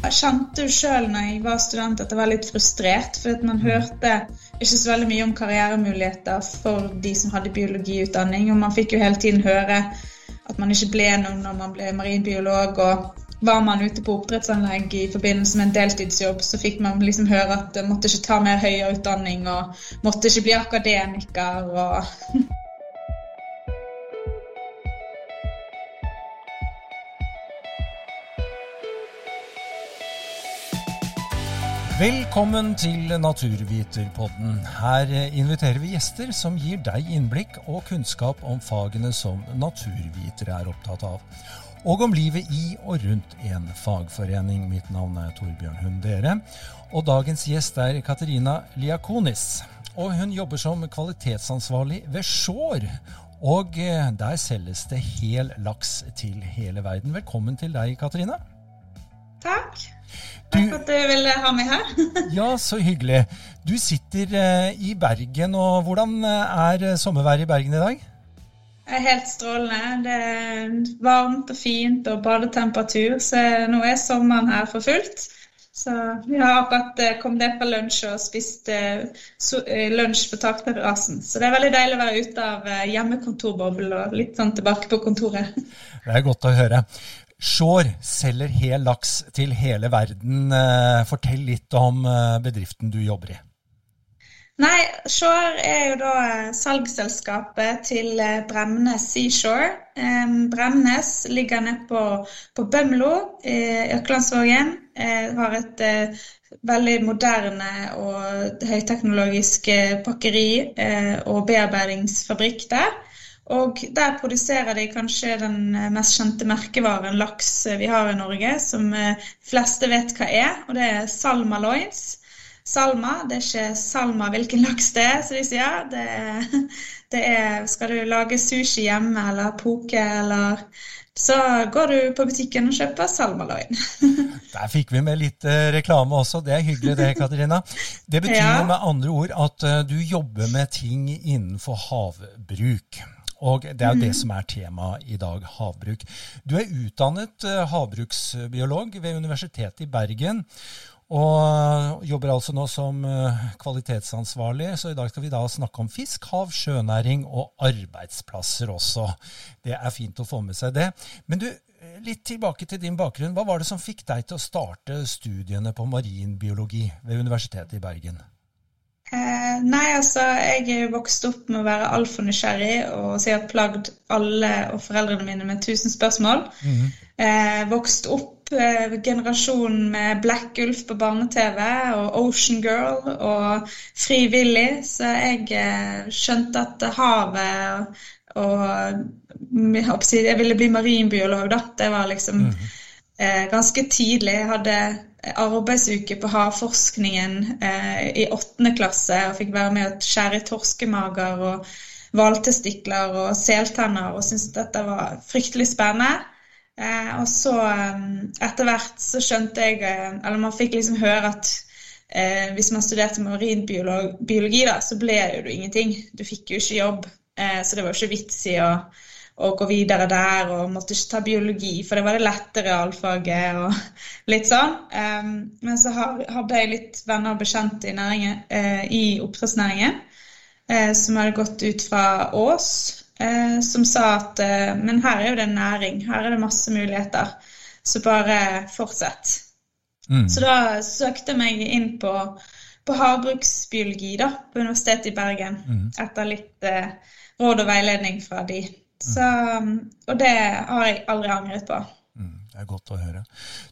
Jeg kjente jo sjøl når jeg var student at jeg var litt frustrert, for at man hørte ikke så veldig mye om karrieremuligheter for de som hadde biologiutdanning, og man fikk jo hele tiden høre at man ikke ble noe når man ble marinbiolog. og var man ute på oppdrettsanlegg i forbindelse med en deltidsjobb, så fikk man liksom høre at man måtte ikke ta mer høyere utdanning og måtte ikke bli akademiker og Velkommen til Naturviterpodden. Her inviterer vi gjester som gir deg innblikk og kunnskap om fagene som naturvitere er opptatt av. Og om livet i og rundt en fagforening. Mitt navn er Torbjørn Hundere. Og dagens gjest er Katerina Liakonis. Og hun jobber som kvalitetsansvarlig ved Sjår. Og eh, der selges det hel laks til hele verden. Velkommen til deg, Katarina. Takk. Takk for at du ville ha meg her. ja, så hyggelig. Du sitter uh, i Bergen, og hvordan eh, er sommerværet i Bergen i dag? Det er helt strålende. Det er varmt og fint og badetemperatur, så nå er sommeren her for fullt. Så vi har akkurat eh, kommet ned fra lunsj og spist lunsj på takterrassen. Så det er veldig deilig å være ute av hjemmekontorboblen og litt sånn tilbake på kontoret. Det er godt å høre. Shore selger hel laks til hele verden. Eh, fortell litt om eh, bedriften du jobber i. Nei, Shore er jo da eh, salgsselskapet til Bremnes Seashore. Bremnes ligger nede på, på Bømlo i Øklandsvågen. Har et veldig moderne og høyteknologisk pakkeri og bearbeidingsfabrikk der. Og der produserer de kanskje den eh, mest kjente merkevaren laks eh, vi har i Norge, som eh, fleste vet hva er, og det er Salma Loins. Salma, det er ikke Salma hvilken laks det er, som de sier. Det er, det er, Skal du lage sushi hjemme eller poke eller så går du på butikken og kjøper salmaloin. Der fikk vi med litt reklame også. Det er hyggelig det, Katarina. Det betyr ja. med andre ord at du jobber med ting innenfor havbruk. Og det er jo det mm. som er temaet i dag, havbruk. Du er utdannet eh, havbruksbiolog ved Universitetet i Bergen. Og jobber altså nå som eh, kvalitetsansvarlig, så i dag skal vi da snakke om fisk, hav, sjønæring og arbeidsplasser også. Det er fint å få med seg det. Men du, eh, litt tilbake til din bakgrunn. Hva var det som fikk deg til å starte studiene på marinbiologi ved Universitetet i Bergen? Eh, nei, altså, jeg er vokst opp med å være altfor nysgjerrig og si at plagd alle og foreldrene mine med tusen spørsmål. Mm -hmm. eh, vokst opp eh, generasjonen med Black Ulf på barne-TV og Ocean Girl og Frivillig, så jeg eh, skjønte at havet og, og jeg ville bli marinbiolog, da. Det var liksom mm -hmm. Ganske tidlig. Jeg hadde arbeidsuke på havforskningen eh, i åttende klasse og fikk være med å skjære i torskemager og hvaltestikler og seltenner og syntes dette var fryktelig spennende. Eh, og så eh, etter hvert så skjønte jeg eh, Eller man fikk liksom høre at eh, hvis man studerte marinbiologi, da, så ble det jo ingenting. Du fikk jo ikke jobb, eh, så det var jo ikke vits i å og gå videre der, og måtte ikke ta biologi, for det var det lette realfaget og litt sånn. Um, men så hadde jeg litt venner og bekjente i, næringen, uh, i oppdrettsnæringen uh, som hadde gått ut fra Ås, uh, som sa at men her er jo det en næring, her er det masse muligheter, så bare fortsett. Mm. Så da søkte jeg meg inn på, på havbruksbiologi da, på Universitetet i Bergen, mm. etter litt råd og veiledning fra de så, og det har jeg aldri angret på. Mm, det er godt å høre.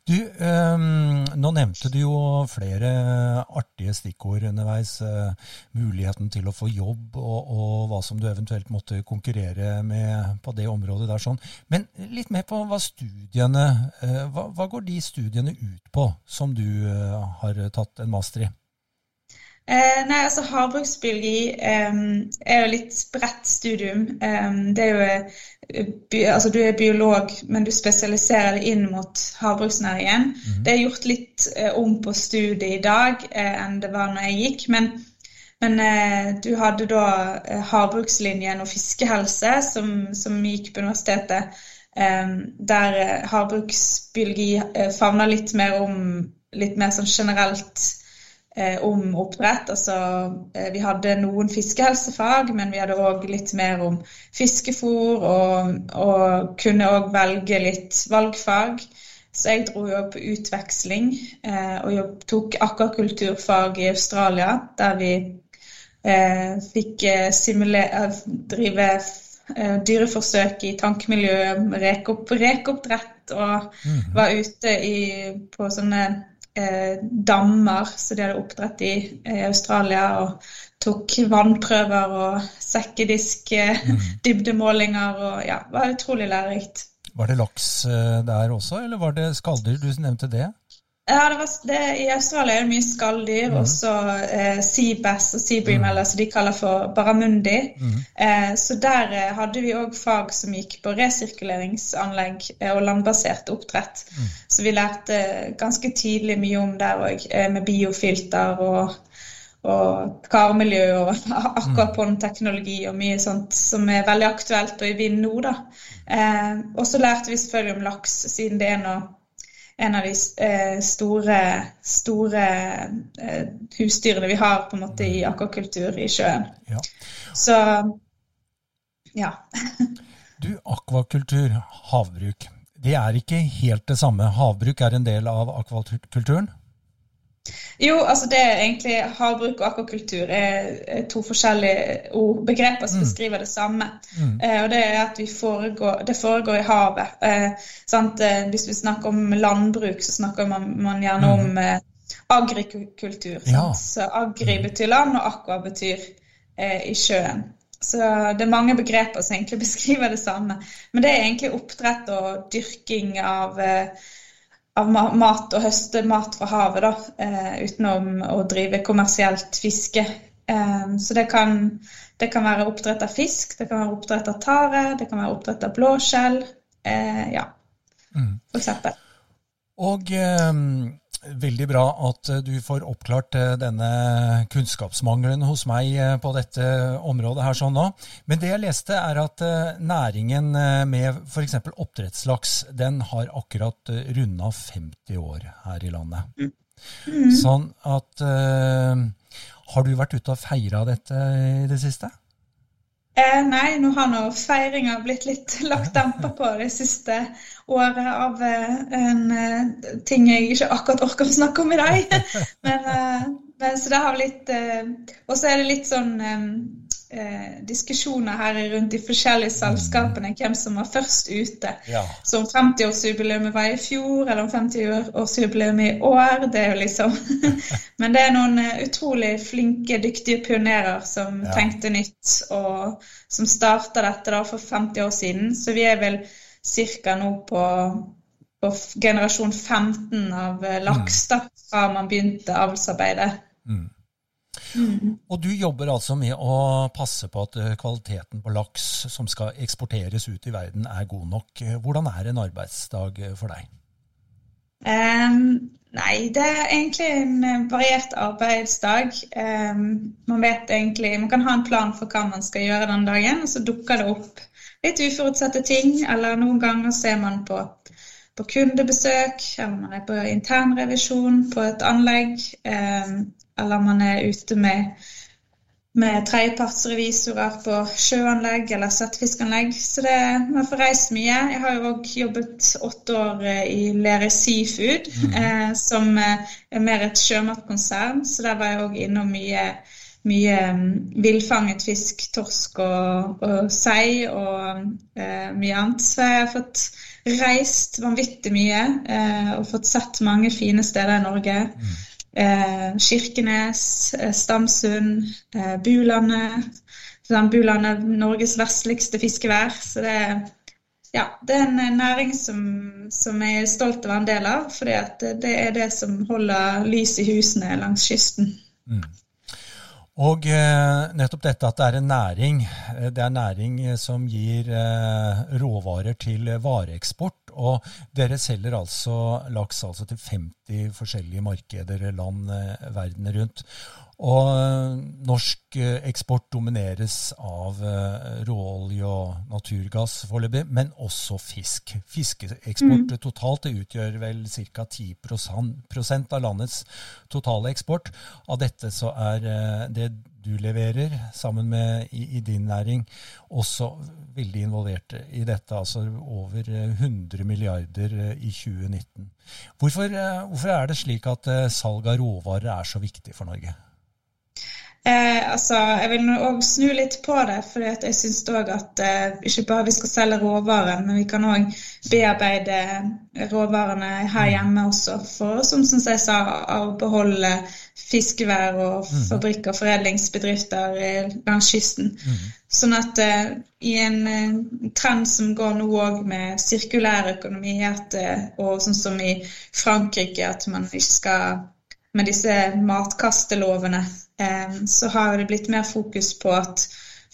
Du, um, nå nevnte du jo flere artige stikkord underveis. Uh, muligheten til å få jobb, og, og, hva som du eventuelt måtte konkurrere med på det området der. sånn. Men litt mer på hva studiene uh, hva, hva, går de studiene ut på, som du uh, har tatt en master i? Eh, nei, altså Havbruksbiologi eh, er jo litt bredt studium. Eh, det er jo bi, altså Du er biolog, men du spesialiserer deg inn mot havbruksnæringen. Mm -hmm. Det er gjort litt eh, om på studiet i dag eh, enn det var når jeg gikk. Men, men du hadde da havbrukslinjen og fiskehelse som, som gikk på universitetet. der havbruksbiologi favner litt mer om litt mer sånn generelt om oppdrett. Altså, vi hadde noen fiskehelsefag, men vi hadde òg litt mer om fiskefôr, og, og kunne òg velge litt valgfag. Så jeg dro jo på utveksling eh, og tok akvakulturfag i Australia, der vi eh, fikk eh, drive eh, dyreforsøk i rekeopp, rekeoppdrett, og mm. var ute i, på sånne eh, dammer som de hadde oppdrett i i Australia, og tok vannprøver og sekkedisk, mm. dybdemålinger, og ja, det var utrolig lærerikt. Var det laks eh, der også, eller var det skalldyr? Du nevnte det. Ja, det var, det, I Australia er det mye skalldyr, mm. også eh, seabass og seabream, mm. eller som de kaller for baramundi. Mm. Eh, så der eh, hadde vi òg fag som gikk på resirkuleringsanlegg eh, og landbasert oppdrett. Mm. Så vi lærte ganske tidlig mye om der òg, eh, med biofilter og, og karmiljø og aquapon-teknologi og mye sånt som er veldig aktuelt og i vinden nå. da. Eh, og så lærte vi selvfølgelig om laks, siden det er noe, en av de eh, store, store eh, husdyrene vi har på en måte i akvakultur i sjøen. Ja. Så ja. du, akvakultur, havbruk. Det er ikke helt det samme. Havbruk er en del av akvakulturen? Jo, altså det er egentlig havbruk og akvakultur er to forskjellige ord, begreper som mm. beskriver det samme. Mm. Eh, og det er at foregår, det foregår i havet. Eh, eh, Hvis vi snakker om landbruk, så snakker man, man gjerne mm. om eh, agrikultur. Ja. Så agri mm. betyr land, og aqua betyr eh, i sjøen. Så det er mange begreper som egentlig beskriver det samme. Men det er egentlig oppdrett og dyrking av eh, av mat og høste mat fra havet, da, eh, utenom å drive kommersielt fiske. Eh, så det kan, det kan være oppdrett av fisk, det kan være oppdrett av tare, det kan være oppdrett av blåskjell. Eh, ja, mm. for eksempel. Og Veldig bra at du får oppklart denne kunnskapsmangelen hos meg på dette området her sånn nå. Men det jeg leste, er at næringen med f.eks. oppdrettslaks, den har akkurat runda 50 år her i landet. Mm. mm. Sånn at Har du vært ute og feira dette i det siste? Eh, nei, nå har nå feiringa blitt litt lagt damper på det siste året av eh, en eh, ting jeg ikke akkurat orker å snakke om i dag. men, eh, men, så det har blitt Og så er det litt sånn eh, diskusjoner her rundt de forskjellige selskapene, hvem som var først ute. Ja. Så om 50-årsjubileet var i fjor, eller om 50-årsjubileet i år, det er jo liksom Men det er noen eh, utrolig flinke, dyktige pionerer som ja. tenkte nytt, og som starta dette da for 50 år siden. Så vi er vel ca. nå på på generasjon 15 av eh, laks da, fra man begynte avlsarbeidet. Mm. Mm. Og du jobber altså med å passe på at eh, kvaliteten på laks som skal eksporteres ut i verden, er god nok. Hvordan er en arbeidsdag for deg? Um, nei, det er egentlig en variert arbeidsdag. Um, man vet egentlig, man kan ha en plan for hva man skal gjøre den dagen, og så dukker det opp litt uforutsette ting. Eller noen ganger ser man på, på kundebesøk, eller man er på internrevisjon på et anlegg. Um, eller man er ute med, med tredjepartsrevisorer på sjøanlegg eller settefiskanlegg. Så det, man får reist mye. Jeg har jo òg jobbet åtte år eh, i Lerøy Seafood, mm. eh, som eh, er mer et sjømatkonsern. Så der var jeg òg innom mye, mye mm, villfanget fisk, torsk og, og sei og eh, mye annet. Så jeg har fått reist vanvittig mye eh, og fått sett mange fine steder i Norge. Mm Kirkenes, eh, Stamsund, eh, Bulandet. Bulandet er Norges vestligste fiskevær. Så det, ja, det er en næring som, som, jeg er stolt av å være en del av. For det er det som holder lys i husene langs kysten. Mm. Og eh, nettopp dette at det er en næring, eh, det er næring som gir eh, råvarer til vareeksport. Og dere selger altså laks altså til 50 forskjellige markeder land verden rundt. Og eh, norsk eh, eksport domineres av eh, råolje og naturgass foreløpig, men også fisk. Fiskeeksport mm. totalt det utgjør vel ca. 10 prosent av landets totale eksport. Av dette så er det du leverer sammen med i, i din næring, også veldig involvert i dette. Altså over 100 milliarder i 2019. Hvorfor, hvorfor er det slik at salg av råvarer er så viktig for Norge? Eh, altså, jeg vil òg snu litt på det, for jeg syns òg at eh, ikke bare vi skal selge råvarer, men vi kan òg bearbeide råvarene her hjemme også, for som, som jeg sa, å beholde fiskevær og mm. fabrikker og foredlingsbedrifter langs kysten. Mm. Sånn at eh, i en eh, trend som går nå òg med sirkulær økonomi, at, eh, og sånn som i Frankrike, at man ikke skal med disse matkastelovene, eh, så har det blitt mer fokus på at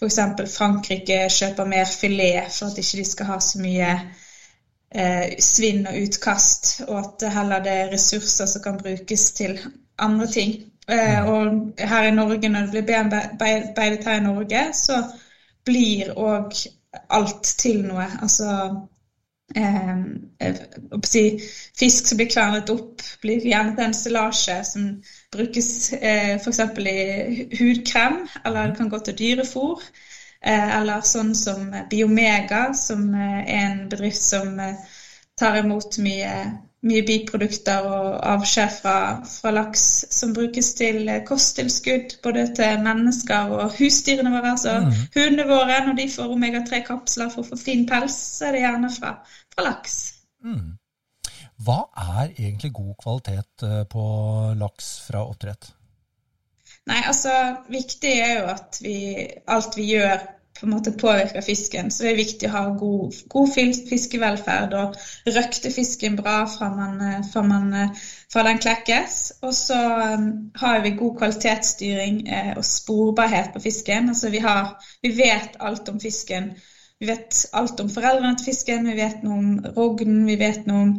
f.eks. Frankrike kjøper mer filet for at ikke de skal ha så mye eh, svinn og utkast, og at heller det er ressurser som kan brukes til andre ting. Eh, og her i Norge, når det blir bearbeidet her i Norge, så blir òg alt til noe. Altså eh, si, fisk som blir kvernet opp, blir gjerne til ensillasje som brukes eh, f.eks. i hudkrem, eller det kan gå til dyrefôr. Eh, eller sånn som Biomega, som eh, er en bedrift som eh, tar imot mye mye biprodukter og avskjær fra, fra, laks som brukes til eh, kosttilskudd både til mennesker og husdyrene våre. Altså mm. hundene våre, når de får omega-3-kapsler for å få fin pels, så er det gjerne fra, fra laks. Mm. Hva er egentlig god kvalitet eh, på laks fra oppdrett? Nei, altså Viktig er jo at vi, alt vi gjør på en måte påvirker fisken. Så det er viktig å ha god, god fiskevelferd og røkte fisken bra fra, man, eh, fra, man, eh, fra den klekkes. Og så um, har vi god kvalitetsstyring eh, og sporbarhet på fisken. Altså vi, har, vi vet alt om fisken. Vi vet alt om foreldrene til fisken, vi vet noe om rognen, vi vet noe om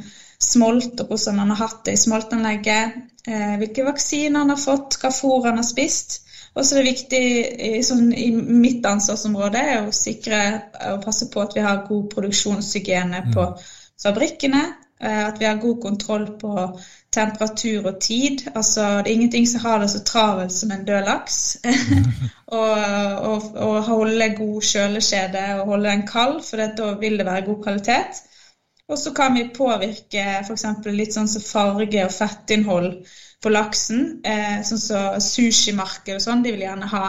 smolt og hvordan han har hatt det i smoltanlegget. Hvilke vaksiner han har fått, hva fôr han har spist. Og så er det viktig i, sånn, i mitt ansvarsområde å sikre og passe på at vi har god produksjonshygiene på mm. fabrikkene. Eh, at vi har god kontroll på temperatur og tid. Altså, det er ingenting som har det så travelt som en død laks. Å holde god kjøleskjede og holde den kald, for da vil det være god kvalitet. Og så kan vi påvirke f.eks. litt sånn som farge og fettinnhold på laksen. Eh, sånn som så sushimarked og sånn, de vil gjerne ha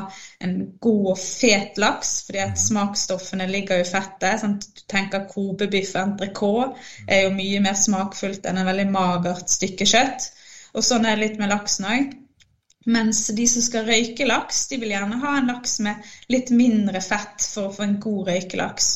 en god og fet laks, fordi at smaksstoffene ligger i fettet. Sånn, du tenker kobebiff entrecôte er jo mye mer smakfullt enn en veldig magert stykke kjøtt. Og sånn er det litt med laksen òg. Mens de som skal røyke laks, de vil gjerne ha en laks med litt mindre fett for å få en god røykelaks.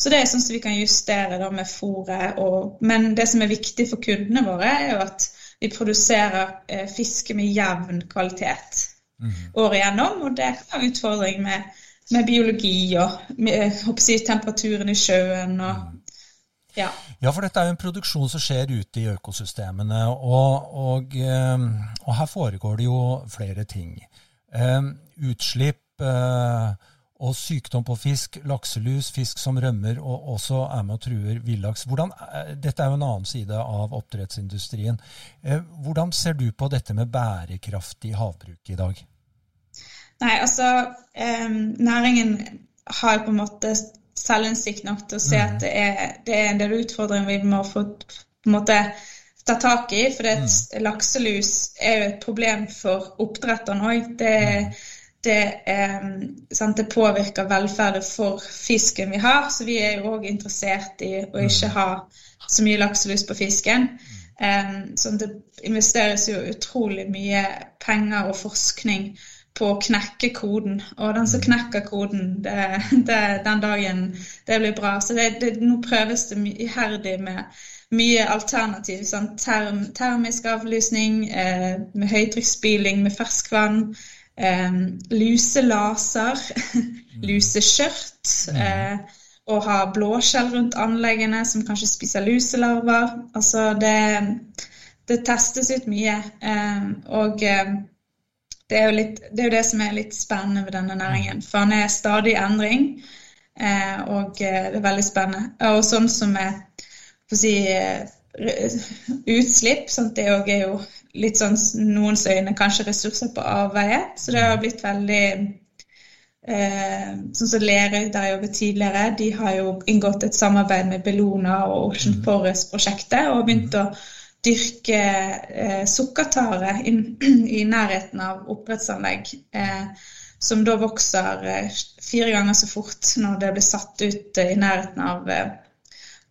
Så det er sånn som vi kan justere da med fôret. Men det som er viktig for kundene våre, er jo at vi produserer eh, fiske med jevn kvalitet mm. året igjennom. Og det kan være utfordring med, med biologi og med, si, temperaturen i sjøen. og mm. ja. ja. for dette er jo en produksjon som skjer ute i økosystemene. Og, og, eh, og her foregår det jo flere ting. Um, utslipp uh, og sykdom på fisk, lakselus, fisk som rømmer og også er med og truer villaks. Dette er jo en annen side av oppdrettsindustrien. Eh, hvordan ser du på dette med bærekraftig havbruk i dag? Nei, altså eh, Næringen har på en måte selvinnsikt nok til å se mm. at det er, det er, en del utfordringer vi må få på en måte ta tak i. For mm. lakselus er jo et problem for oppdretterne òg. Det er mm det, eh, sant, det, påvirker velferden for fisken vi har. Så vi er jo òg interessert i å ikke ha så mye lakselus på fisken. Eh, så det investeres jo utrolig mye penger og forskning på å knekke koden. Og den som knekker koden, det, det, den dagen det blir bra. Så det, nå prøves det iherdig med mye alternativ. Sånn term, termisk avlysning, eh, med høytrykksspyling med ferskvann. Um, luselaser, luseskjørt. Mm. Uh, og ha blåskjell rundt anleggene som kanskje spiser luselarver. Altså det, det testes ut mye. Eh, og det er, litt, det er, jo det som er litt spennende ved denne næringen. For den er stadig i endring, eh, og eh, det er veldig spennende. Og sånn som med si, eh, utslipp, sant? det er jo litt sånn noens øyne kanskje ressurser på avveie. Så det har blitt veldig eh, Sånn som Lerøy, der jeg jobbet tidligere, de har jo inngått et samarbeid med Bellona og Ocean mm. Forest-prosjektet og begynt å dyrke eh, sukkertare i, i, nærheten av oppdrettsanlegg, eh, som da vokser eh, fire ganger så fort når det blir satt ut eh, i nærheten av, eh,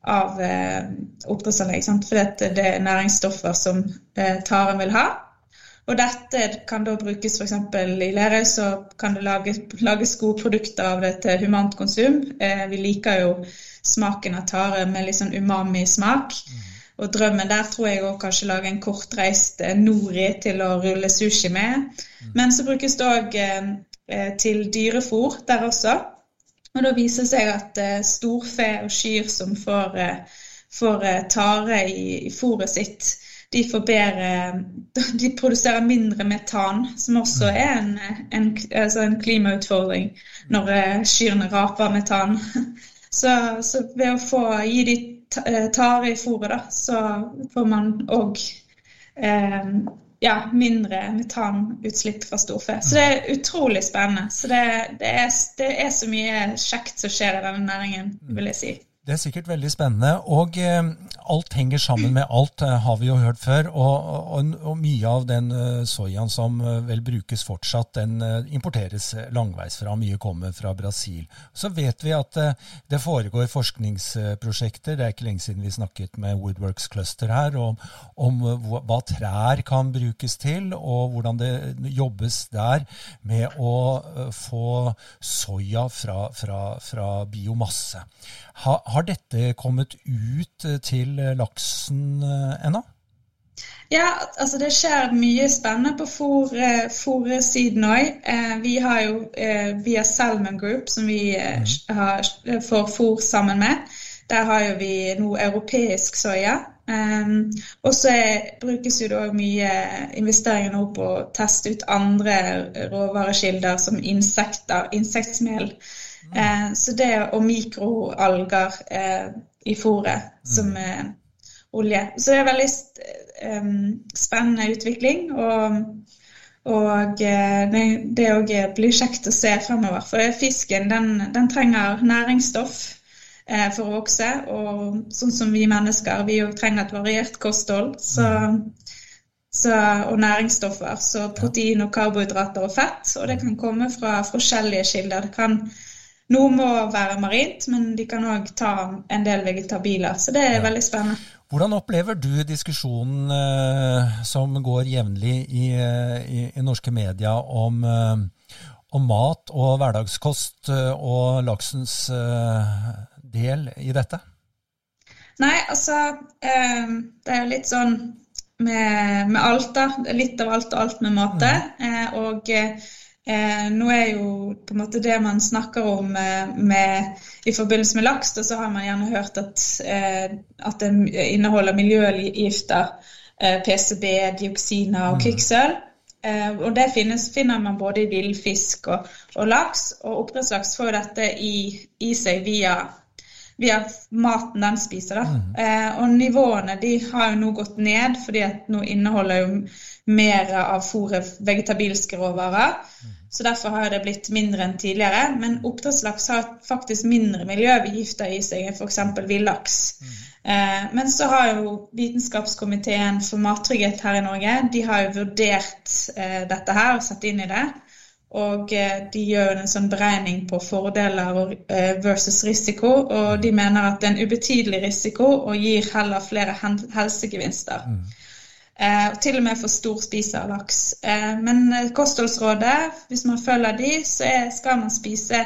av eh, oppdrettsanlegg. dette det er næringsstoffer som taren vil ha. Og dette kan da brukes f.eks. i Lerøy, så kan det lages, lages, gode produkter av det til humant konsum. vi liker jo smaken av tare med litt sånn umami-smak. Mm. Og drømmen der tror jeg òg kanskje lage en kortreist eh, nori til å rulle sushi med. Mm. Men så brukes det òg eh, eh, til dyrefòr der også. Og da viser det seg at eh, storfe og kyr som får, eh, får eh, tare i, i fôret sitt, de, bedre, de produserer mindre metan, som også mm. er en, en, altså en klimautfordring når kyrne raper metan. Så, så ved å få gi de tare i fôret, da, så får man òg eh, ja, mindre metanutslipp fra storfe. Så det er utrolig spennende. Så det, det, er, det er, så mye kjekt som skjer i denne næringen, vil jeg si. Det er sikkert veldig spennende. Og eh, alt henger sammen med alt, eh, har vi jo hørt før. Og, og, og mye av den uh, soyaen som uh, vel brukes fortsatt, den uh, importeres langveisfra. Mye kommer fra Brasil. Så vet vi at det foregår forskningsprosjekter. Det er ikke lenge siden vi snakket med Woodworks Cluster her om, om hva trær kan brukes til, og hvordan det jobbes der med å få soya fra, fra, fra biomasse. Ha, har dette kommet ut eh, til laksen eh, ennå? Ja, altså det skjer mye spennende på fôrsiden òg. Eh, vi har jo via Salmon Group, som vi mm. har, får fôr sammen med, der har jo vi nå europeisk soya. Um, og så brukes jo da mye investeringer nå på å teste ut andre råvarekilder som insekter, insektmel. Eh, så det, og mikroalger eh, i fôret som eh, olje. Så det er veldig eh, spennende utvikling. Og, og eh, det òg blir kjekt å se fremover. For fisken den, den trenger næringsstoff eh, for å vokse. Og sånn som vi mennesker, vi òg trenger et variert kosthold. Så, mm. så, og næringsstoffer. Så protein og karbohydrater og fett. Og det kan komme fra forskjellige kilder. Det kan noe må være marint, men de kan òg ta en del vegetabiler. Så det er ja. veldig spennende. Hvordan opplever du diskusjonen eh, som går jevnlig i, eh, i, i, norske media om, eh, om, mat og hverdagskost eh, og laksens eh, del i dette? Nei, altså eh, Det er jo litt sånn med, med alt, da. Litt av alt og alt med måte. Mm. og Eh, nå er jo på en måte det man snakker om eh, med, i forbindelse med laks, så har man gjerne hørt at, eh, at det inneholder miljøgifter. Eh, PCB, dioksiner og mm. kvikksølv. Eh, og det finnes, finner man både i villfisk og, og, laks. Og oppdrettslaks får dette i, i seg via, via, maten den spiser. Da. Eh, og nivåene de har jo nå gått ned, fordi at nå inneholder jo mer av fôret vegetabilske råvarer. Så derfor har det blitt mindre enn tidligere. Men oppdrettslaks har faktisk mindre miljøgifter i seg enn f.eks. villaks. Mm. Eh, men så har jo Vitenskapskomiteen for mattrygghet her i Norge de har jo vurdert eh, dette her og satt inn i det. Og eh, de gjør en sånn beregning på fordeler versus risiko. Og de mener at det er en ubetydelig risiko og gir heller flere helsegevinster. Mm. Eh, og til og med for storspiser av laks. Eh, men eh, kostholdsrådet, hvis man følger de, så skal man spise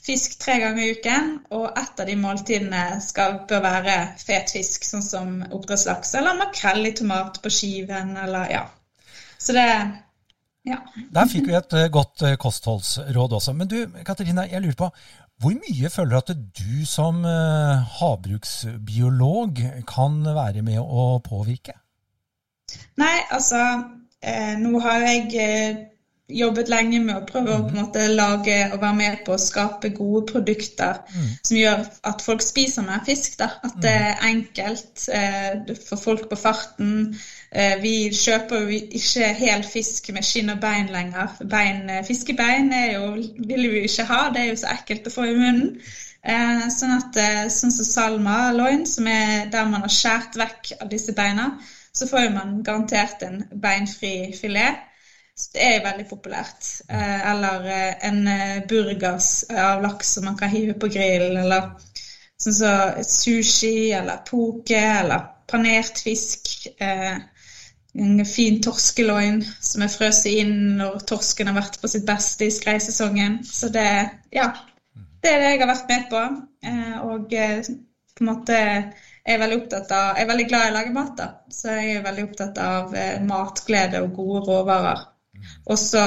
fisk tre ganger i uken. Og ett av de måltidene skal, bør være fet fisk, sånn som oppdrettslaks eller makrell i tomat på skiven, eller ja. Så det ja. Der fikk vi et godt kostholdsråd også. Men du, Katarina, jeg lurer på, hvor mye føler du at du som havbruksbiolog kan være med å påvirke? Nei, altså eh, Nå har jeg eh, jobbet lenge med å prøve å på en måte lage og være med på å skape gode produkter mm. som gjør at folk spiser mer fisk. da. At det er enkelt eh, for folk på farten. Eh, vi kjøper jo ikke hel fisk med skinn og bein lenger. Bein, fiskebein fiskebein jo, vil vi ikke ha, det er jo så ekkelt å få i munnen. Eh, sånn at eh, sånn som salma loin, som er der man har skåret vekk av disse beina, så får man garantert en beinfri filet Så det er veldig populært. Eh, eller eh, en eh, burgers av laks som man kan hive på grillen. Eller sånn som så sushi eller poke eller panert fisk. En fin torskeloin som er frøst inn når torsken har vært på sitt beste i skreisesongen. Så det, ja, det er det jeg har vært med på. Og på en måte er veldig opptatt av, jeg er veldig glad i å lage mat, da. så jeg er veldig opptatt av matglede og gode råvarer. Og så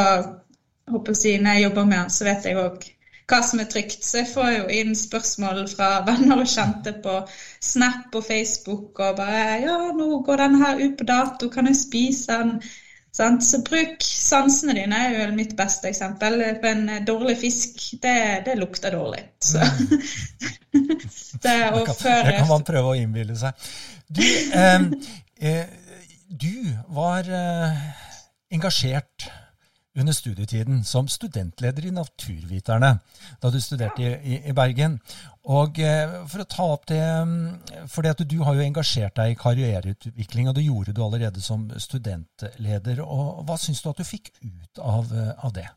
håper jeg, når jeg jobber med den, så vet jeg òg hva som er trygt. Så jeg får jo inn spørsmål fra venner og kjente på Snap og Facebook og bare 'Ja, nå går den her ut på dato, kan jeg spise den?' Så bruk sansene dine er jo mitt beste eksempel. For en dårlig fisk, det, det lukter dårlig. Så. Mm. det, det, kan, det, kan, man prøve å innbille seg. Du, eh, eh, du var eh, engasjert under studietiden som studentleder i Naturviterne da du studerte i, i Bergen. Og eh, For å ta opp det, fordi for du har jo engasjert deg i karriereutvikling, og det gjorde du allerede som studentleder. og Hva syns du at du fikk ut av, eh, av det?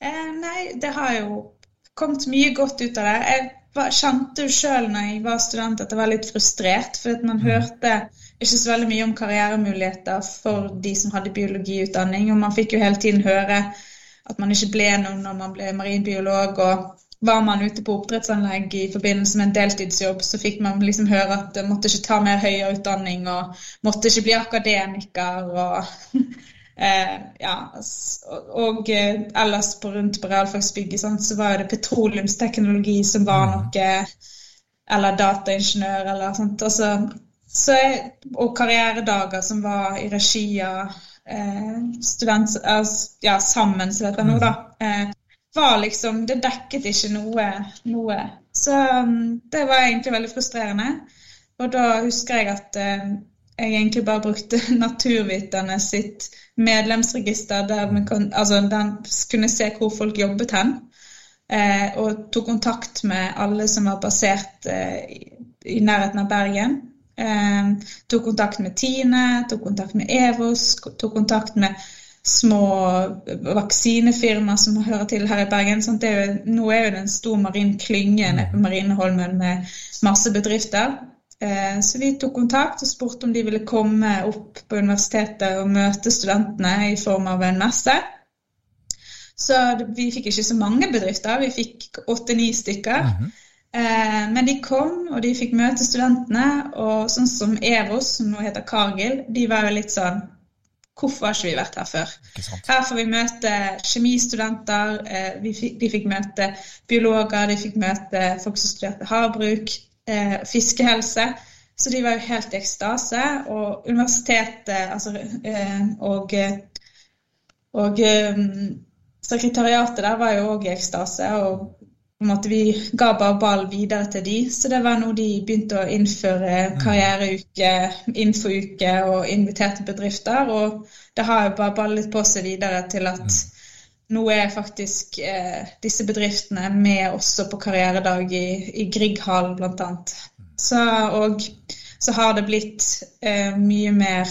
Eh, nei, det har jo kommet mye godt ut av det. Jeg kjente jo sjøl når jeg var student at jeg var litt frustrert, for at man mm. hørte ikke så veldig mye om karrieremuligheter for de som hadde biologiutdanning. Og man fikk jo hele tiden høre at man ikke ble noe når man ble marinbiolog. Og var man ute på oppdrettsanlegg i forbindelse med en deltidsjobb, så fikk man liksom høre at man måtte ikke ta mer høyere utdanning og måtte ikke bli akademiker. og eh, ja, og eh, ellers på rundt på realfagsbygget så var det petroleumsteknologi som var mm. noe Eller dataingeniør eller sånt. Altså, jeg, og karrieredager som var i regi av eh, student... Ja, sammen, som heter nå, da. Eh, var liksom Det dekket ikke noe. noe. Så um, det var egentlig veldig frustrerende. Og da husker jeg at eh, jeg egentlig bare brukte Naturviterne sitt medlemsregister, der man kan, altså, den kunne se hvor folk jobbet hen. Eh, og tok kontakt med alle som var basert eh, i nærheten av Bergen. Eh, tok kontakt med Tine, tok kontakt med Evos, tok kontakt med små vaksinefirmaer som hører til her i Bergen. Er jo, nå er jo det en stor marin klynge nede på Marineholmen med masse bedrifter. Eh, så vi tok kontakt og spurte om de ville komme opp på universitetet og møte studentene i form av en messe. Så vi fikk ikke så mange bedrifter, vi fikk åtte-ni stykker. Mm -hmm. Eh, men de kom, og de fikk møte studentene. Og sånn som Eros, som nå heter Cargill, de var jo litt sånn Hvorfor har ikke vi vært her før? Her får vi møte kjemistudenter, eh, de fikk møte biologer, de fikk møte folk som studerte havbruk, eh, fiskehelse. Så de var jo helt i ekstase. Og universitetet altså, og, og sekretariatet der var jo òg i ekstase. og måte Vi ga bare ball videre til de, så det var noe de begynte å innføre karriereuke, infouke og inviterte bedrifter. Og det har jo bare ballet på seg videre til at nå er faktisk eh, disse bedriftene med også på karrieredag i, i Grieghallen bl.a. Så, og så har det blitt eh, mye mer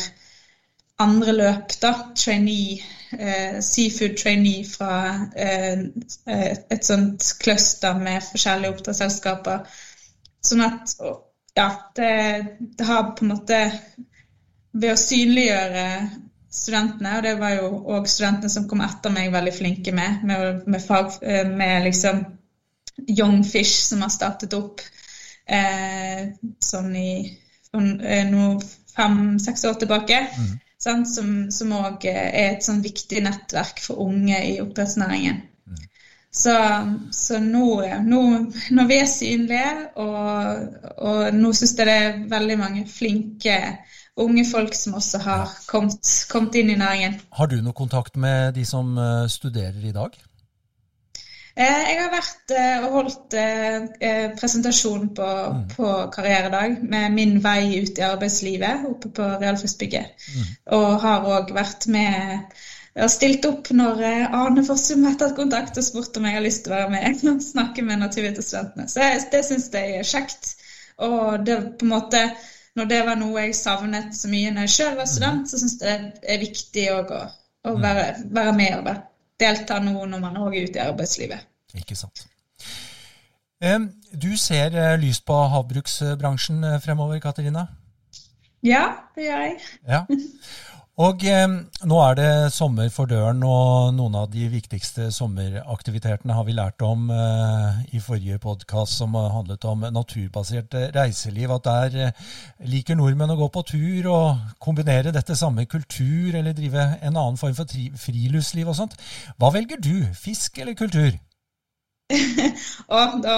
andre løp, da. Trainee eh, seafood trainee fra eh, et sånt cluster med forskjellige oppdragsselskaper. Sånn at ja, det, det, har på en måte Ved å synliggjøre studentene, og det var jo òg studentene som kom etter meg, veldig flinke med, med, med, fag, eh, med liksom Young Fish, som har startet opp eh, sånn i eh, noe fem-seks år tilbake. Mm som òg er et sånn viktig nettverk for unge i oppdrettsnæringen. Mm. Så, så nå, nå, når vi er synlige, og, og nå syns jeg det er veldig mange flinke unge folk som også har kommet, kommet inn i næringen. Har du noe kontakt med de som eh, studerer i dag? Eh, jeg har vært og holdt presentasjon på, mm. på, karrieredag med min vei ut i arbeidslivet oppe på realfagsbygget. Mm. Og har òg vært med og stilt opp når Arne Fossum har tatt kontakt og spurt om jeg har lyst til å være med og snakke med naturvitenstudentene. Så det syns jeg er kjekt. Og det på en måte når det var noe jeg savnet så mye når jeg sjøl var student, så syns jeg det er viktig å, å være, være, med og delta nå når man òg er ute i arbeidslivet. Ikke sant. Du ser eh, lyst på havbruksbransjen eh, fremover, Katarina? Ja, det gjør jeg. Ja. Og eh, nå er det sommer for døren, og noen av de viktigste sommeraktivitetene har vi lært om eh, i forrige podkast, som handlet om naturbasert reiseliv. At der eh, liker nordmenn å gå på tur og kombinere dette samme kultur, eller drive en annen form for friluftsliv og sånt. Hva velger du, fisk eller kultur? og da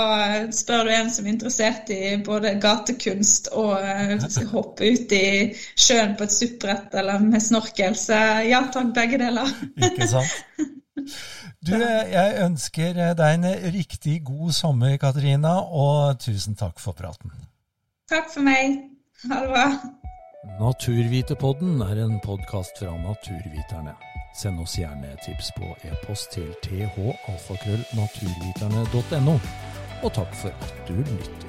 spør du en som er interessert i både gatekunst og uh, hoppe ut i sjøen på et suppbrett eller med snorkel. Så ja takk, begge deler. Ikke sant. Du, jeg ønsker deg en riktig god sommer, Katarina, og tusen takk for praten. Takk for meg. Ha det bra. Naturvitepodden er en podkast fra Naturviterne. Send oss gjerne tips på e-post til thalfakrøllnaturviterne.no. Og takk for at du lytter.